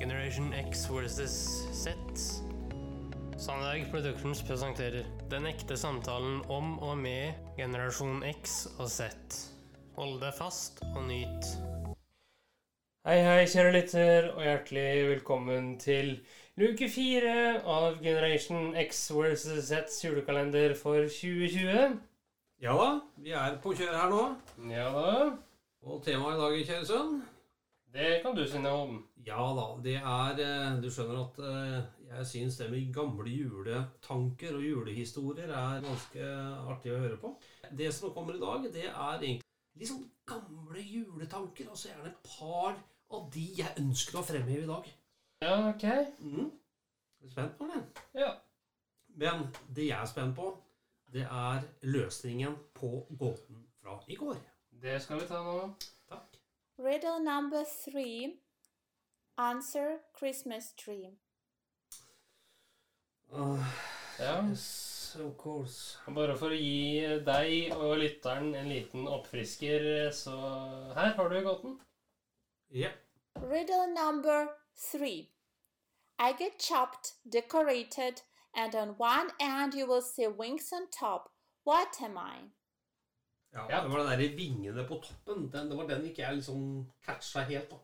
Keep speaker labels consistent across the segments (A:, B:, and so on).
A: Generation X versus Z. Sandberg Productions presenterer Den ekte samtalen om og med generasjon X og Z. Hold deg fast og nyt. Hei, hei, kjære lytter, og hjertelig velkommen til luke fire av Generation X versus Zs julekalender for 2020.
B: Ja da, vi er på kjøret her nå.
A: Ja da,
B: Og temaet i dag, kjære sønn
A: det kan du si noe om.
B: Ja da, det er eh, Du skjønner at eh, jeg syns det med gamle juletanker og julehistorier er ganske artig å høre på. Det som kommer i dag, det er egentlig sånn gamle juletanker. Altså gjerne et par av de jeg ønsker å fremheve i dag.
A: Ja, ok.
B: Mm. Er du spent på det?
A: Ja.
B: Men det jeg er spent på, det er løsningen på gåten fra i går.
A: Det skal vi ta nå.
B: Takk.
C: Riddle number three. Answer Christmas tree.
B: Ah,
A: Ja.
B: yes, of course.
A: Og Bare for å gi deg og lytteren en liten oppfrisker, så her har du gåten.
B: Ja.
C: Riddle number three. I get chopped, decorated, and on one end you will see wings on top. What am I?
B: Ja,
A: Ja.
B: Det var den der vingene på toppen. Den, det var den ikke jeg liksom catcha helt. da.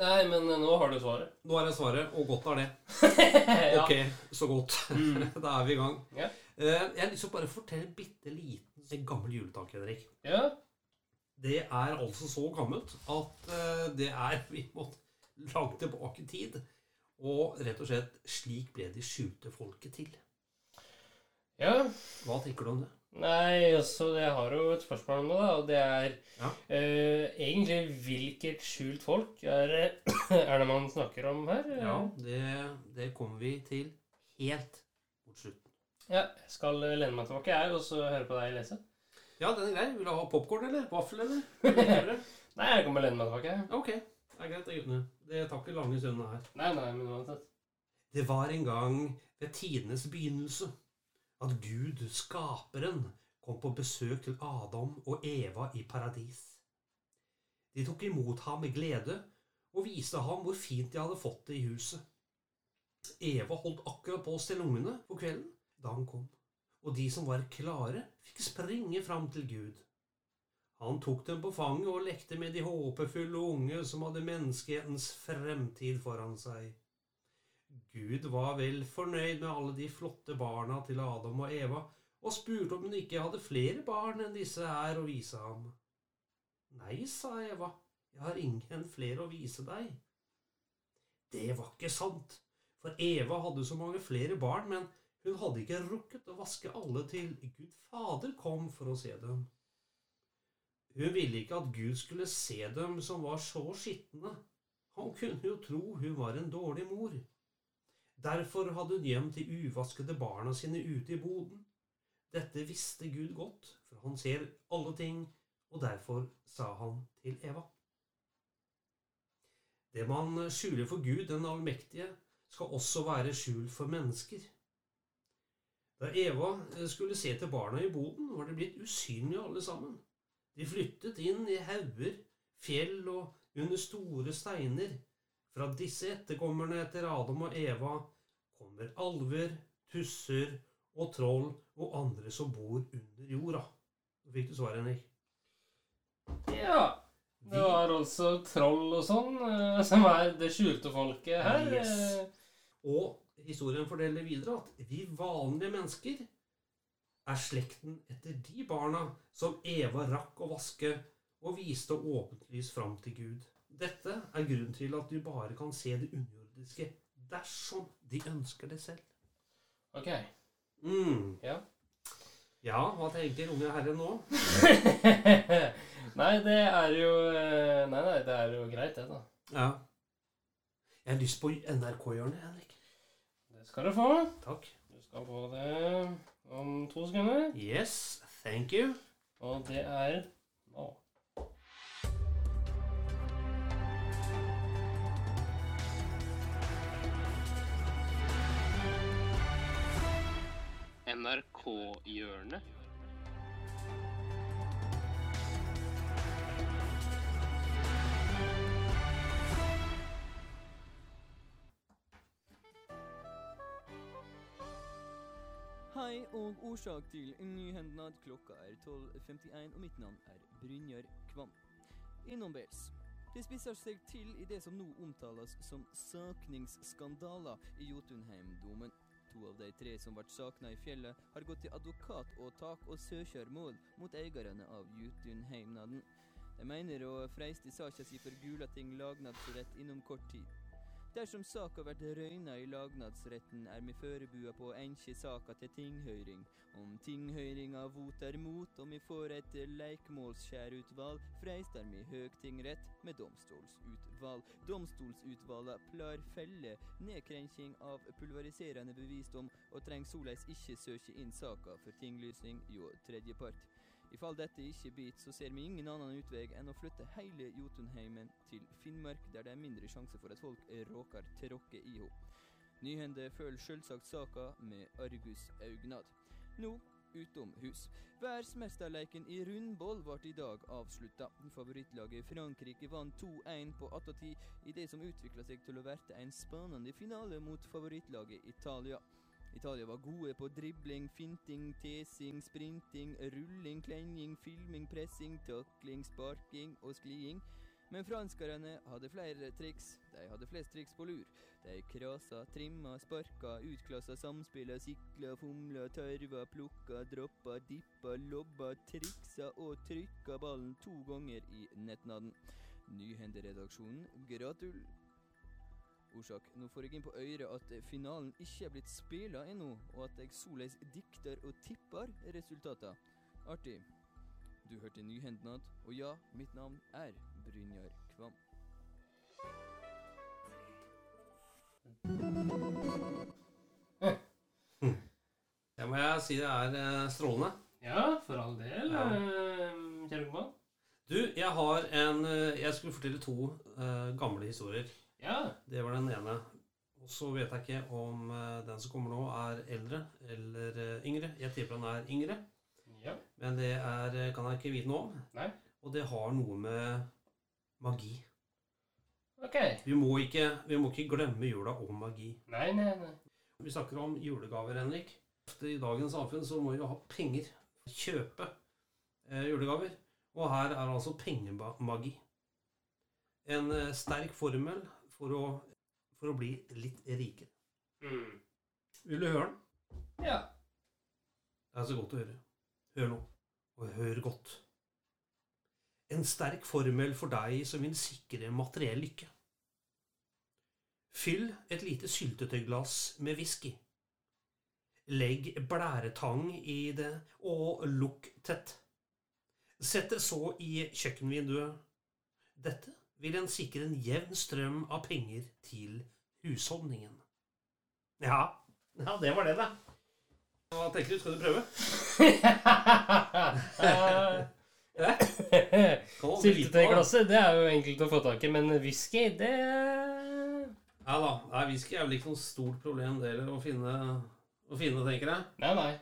A: Nei, men nå har du svaret.
B: Nå er det svaret, og godt er det.
A: ja.
B: Ok, så godt.
A: Mm.
B: da er vi i gang.
A: Ja.
B: Eh, jeg har lyst til å bare fortelle en bitte liten gammel juletanke, Henrik.
A: ja.
B: Det er altså så gammelt at eh, det er vi må langt tilbake i tid. Og rett og slett slik ble de skjulte folket til.
A: Ja.
B: Hva tenker du om det?
A: Nei, altså, jeg har jo et spørsmål om det, og det er
B: Ja.
A: uh, egentlig hvilket skjult folk er, er det man snakker om her?
B: Ja, det, det kommer vi til helt mot slutten.
A: Ja, Jeg skal lene meg tilbake, jeg, og så høre på deg lese.
B: Ja, den er grei. Vil du ha popkorn eller vaffel, eller?
A: Nei, jeg bare lene meg tilbake. jeg.
B: Ok, det er greit, guttene. Det tar ikke lange stundene her.
A: Nei, nei, men uansett.
B: Det var en gang ved tidenes begynnelse at Gud, skaperen, kom på besøk til Adam og Eva i paradis. De tok imot ham med glede og viste ham hvor fint de hadde fått det i huset. Eva holdt akkurat på å stelle ungene for kvelden da han kom, og de som var klare, fikk springe fram til Gud. Han tok dem på fanget og lekte med de håpefulle unge som hadde menneskehetens fremtid foran seg. Gud var vel fornøyd med alle de flotte barna til Adam og Eva, og spurte om hun ikke hadde flere barn enn disse her å vise ham. Nei, sa Eva, jeg har ingen flere å vise deg. Det var ikke sant, for Eva hadde så mange flere barn, men hun hadde ikke rukket å vaske alle til Gud Fader kom for å se dem. Hun ville ikke at Gud skulle se dem som var så skitne. Han kunne jo tro hun var en dårlig mor. Derfor hadde hun hjem til uvaskede barna sine ute i boden. Dette visste Gud godt, for han ser alle ting, og derfor sa han til Eva. Det man skjuler for Gud, den allmektige, skal også være skjult for mennesker. Da Eva skulle se til barna i boden, var de blitt usynlige alle sammen. De flyttet inn i hauger, fjell og under store steiner. Fra disse etterkommerne etter Adam og Eva kommer alver, tusser og troll og andre som bor under jorda. Nå fikk du svaret, Henrik.
A: Ja. Det var altså troll og sånn eh, som er det skjulte folket her.
B: Yes.
A: eh.
B: Og historien forteller videre at vi vanlige mennesker er slekten etter de barna som Eva rakk å vaske og viste åpent lys fram til Gud. Dette er grunnen til at du bare kan se det underjordiske dersom de ønsker det selv.
A: Ok.
B: Mm.
A: Ja.
B: Ja, hva tenker unge herre nå?
A: nei, det er jo eh, Nei, nei, det er jo greit, det, da.
B: Ja. Jeg har lyst på NRK-hjørnet, Henrik.
A: Det skal du få.
B: Takk.
A: Du skal få det om to sekunder.
B: Yes, thank you.
A: Og det er nå. NRK-hjørnet.
D: Hei og årsak til nyhendnad. Klokka er 12.51, og mitt navn er Brynjar Kvam. Innombels. Det spisser seg til i det som nå omtales som søkningsskandaler i Jotunheimdomen. To av de tre som ble sakna i fjellet, har gått til advokatåtak og søksmål mot eierne av Jutunheimnaden. De mener å freiste saka si for Gulating lagnadsrett innom kort tid. Dersom saka blir røyna i lagnadsretten, er vi førebua på å enke saka til tinghøyring. Om tinghøyringa voter mot og vi får et leikmålsskjærutval, freistar vi høgtingrett med domstolsutvalg. Domstolsutvala plar felle nedkrenking av pulveriserende bevisdom, og treng soleis ikke søke inn saka for tinglysning hjå tredjepart. I fall dette ikke biter, så ser vi ingen annen utvei enn å flytte hele Jotunheimen til Finnmark, der det er mindre sjanse for at folk råker tråkke i ho. Nyhende følger selvsagt saka med argusaugnad. Nå utom hus. Verdensmesterleiken i rundball ble i dag avslutta. Favorittlaget Frankrike vant 2-1 på attåtid i det som utvikla seg til å verte en spennende finale mot favorittlaget Italia. Italia var gode på dribling, finting, tesing, sprinting, rulling, klenging, filming, pressing, takling, sparking og skliing. Men franskerne hadde flere triks. De hadde flest triks på lur. De krasa, trimma, sparka, utklassa samspilla, sikla, fomla, tørva, plukka, droppa, dippa, lobba, triksa og trykka ballen to ganger i nettnaden. Nyhenderedaksjonen, gratul. Orsak. Nå får jeg inn på øret at finalen ikke er blitt spila ennå, og at jeg soleis dikter og tipper resultater. Artig. Du hørte Nyhendnad, og ja, mitt navn er Brynjar Kvam.
B: Det må jeg si det er eh, strålende.
A: Ja, for all del,
B: Ja.
A: eh, kjære Gumman.
B: Du, jeg har en eh, Jeg skulle fortelle to uh, gamle historier.
A: Ja.
B: Det var den ene. Og så vet jeg ikke om eh, den som kommer nå, er eldre eller eh, yngre. Jeg tipper han er yngre,
A: ja.
B: men det er, eh, kan jeg ikke vite noe om.
A: Nei.
B: Og det har noe med magi.
A: Ok.
B: Vi må ikke, vi må ikke glemme jula og magi.
A: Nei, nei, nei.
B: Vi snakker om julegaver, Henrik. I dagens samfunn så må vi jo ha penger kjøpe eh, julegaver. Og her er altså pengemagi. En eh, sterk formel for å, for å bli litt rikere.
A: Mm.
B: Vil du høre den?
A: Ja.
B: Det er så godt å høre. Hør nå. Og hør godt. En sterk formel for deg som vil sikre materiell lykke. Fyll et lite syltetøyglass med whisky. Legg blæretang i det, og lukk tett. Sett det så i kjøkkenvinduet. Dette vil en sikre en jevn strøm av penger til husholdningen. Ja, ja det var det, da. Hva tenker du? Skal du prøve?
A: Syltetøyglasset, det er jo enkelt å få tak i, men whisky, det
B: Ja da. Nei, whisky er vel ikke noe stort problem det heller å finne, å finne, tenker jeg.
A: Nei, nei.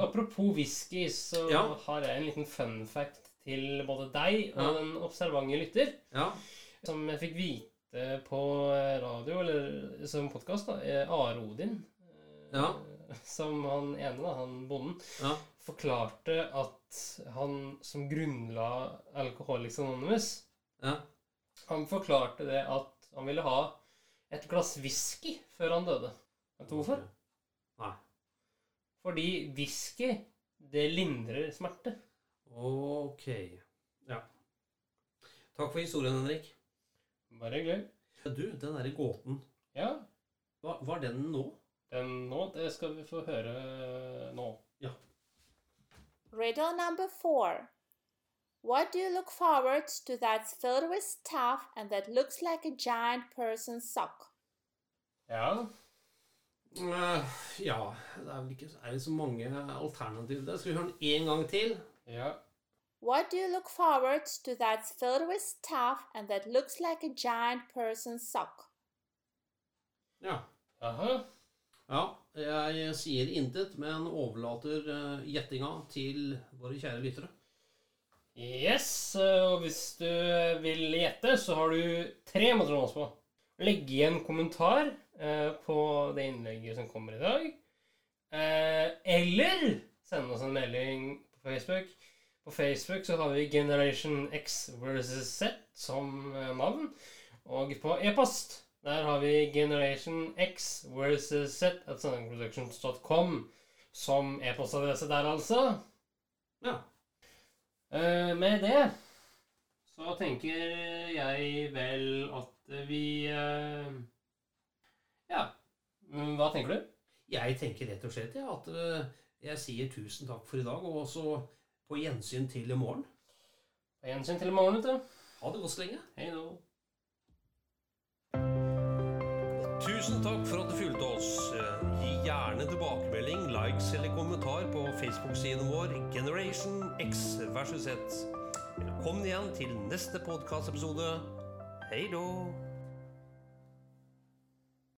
A: Apropos whisky, så
B: Ja.
A: har jeg en liten fun fact til både deg og
B: Ja.
A: den observante lytter.
B: Ja.
A: Som jeg fikk vite på radio, eller som podkast, Are Odin. eh,
B: Ja.
A: Som han ene, da, han bonden,
B: Ja.
A: forklarte at han som grunnla Alcoholics Anonymous
B: ja.
A: Han forklarte det at han ville ha et glass whisky før han døde. Vet du hvorfor?
B: Nei.
A: Fordi whisky, det lindrer smerte.
B: Ok. Ja. Takk for historien, Henrik.
A: Bare hyggelig.
B: Du, den derre gåten,
A: Ja,
B: hva var den nå?
A: den nå, det skal vi få høre nå.
C: Riddle number four. What do you look forward to that's filled with stuff and that looks like a giant person's sock?
A: Ja,
B: Uh, ja, det er vel ikke er det så mange alternativer der. Skal vi høre den én gang til?
A: ja.
C: What do you look forward to that's filled with stuff and that looks like a giant person's sock?
B: Ja.
A: Aha.
B: ja. Jeg sier intet, men overlater eh, gjettinga til våre kjære lyttere.
A: Yes, og hvis du vil gjette, så har du tre måter å nå oss på. Legg igjen kommentar eh, på det innlegget som kommer i dag. Eh, eller send oss en melding på Facebook. På Facebook så har vi Generation X versus Z som eh, navn. Og på e-post der har vi Generation X versus Z at sendingproductions.com som e-postadresse der, altså.
B: Ja.
A: Eh, med det så tenker jeg vel at vi eh, Ja. Hva tenker du?
B: Jeg tenker rett og slett ja, at jeg sier tusen takk for i dag, og også på gjensyn til i morgen.
A: På gjensyn til i morgen, vet du.
B: Ha det godt så lenge.
A: Hei nå.
E: Tusen takk for at du fulgte oss. Eh, Gi gjerne tilbakemelding, likes eller kommentar på Facebook-siden vår Generation X versus Z. Velkommen igjen til neste podkastepisode. Hei då!